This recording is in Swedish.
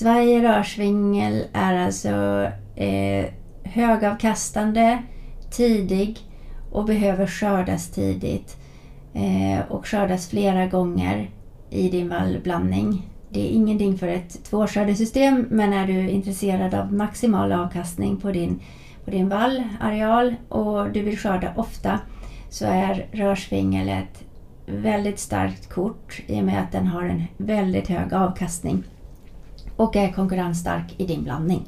Sverige rörsvingel är alltså eh, högavkastande, tidig och behöver skördas tidigt eh, och skördas flera gånger i din vallblandning. Det är ingenting för ett tvåskördesystem men är du intresserad av maximal avkastning på din, på din vallareal och du vill skörda ofta så är rörsvingel ett väldigt starkt kort i och med att den har en väldigt hög avkastning och är konkurrensstark i din blandning.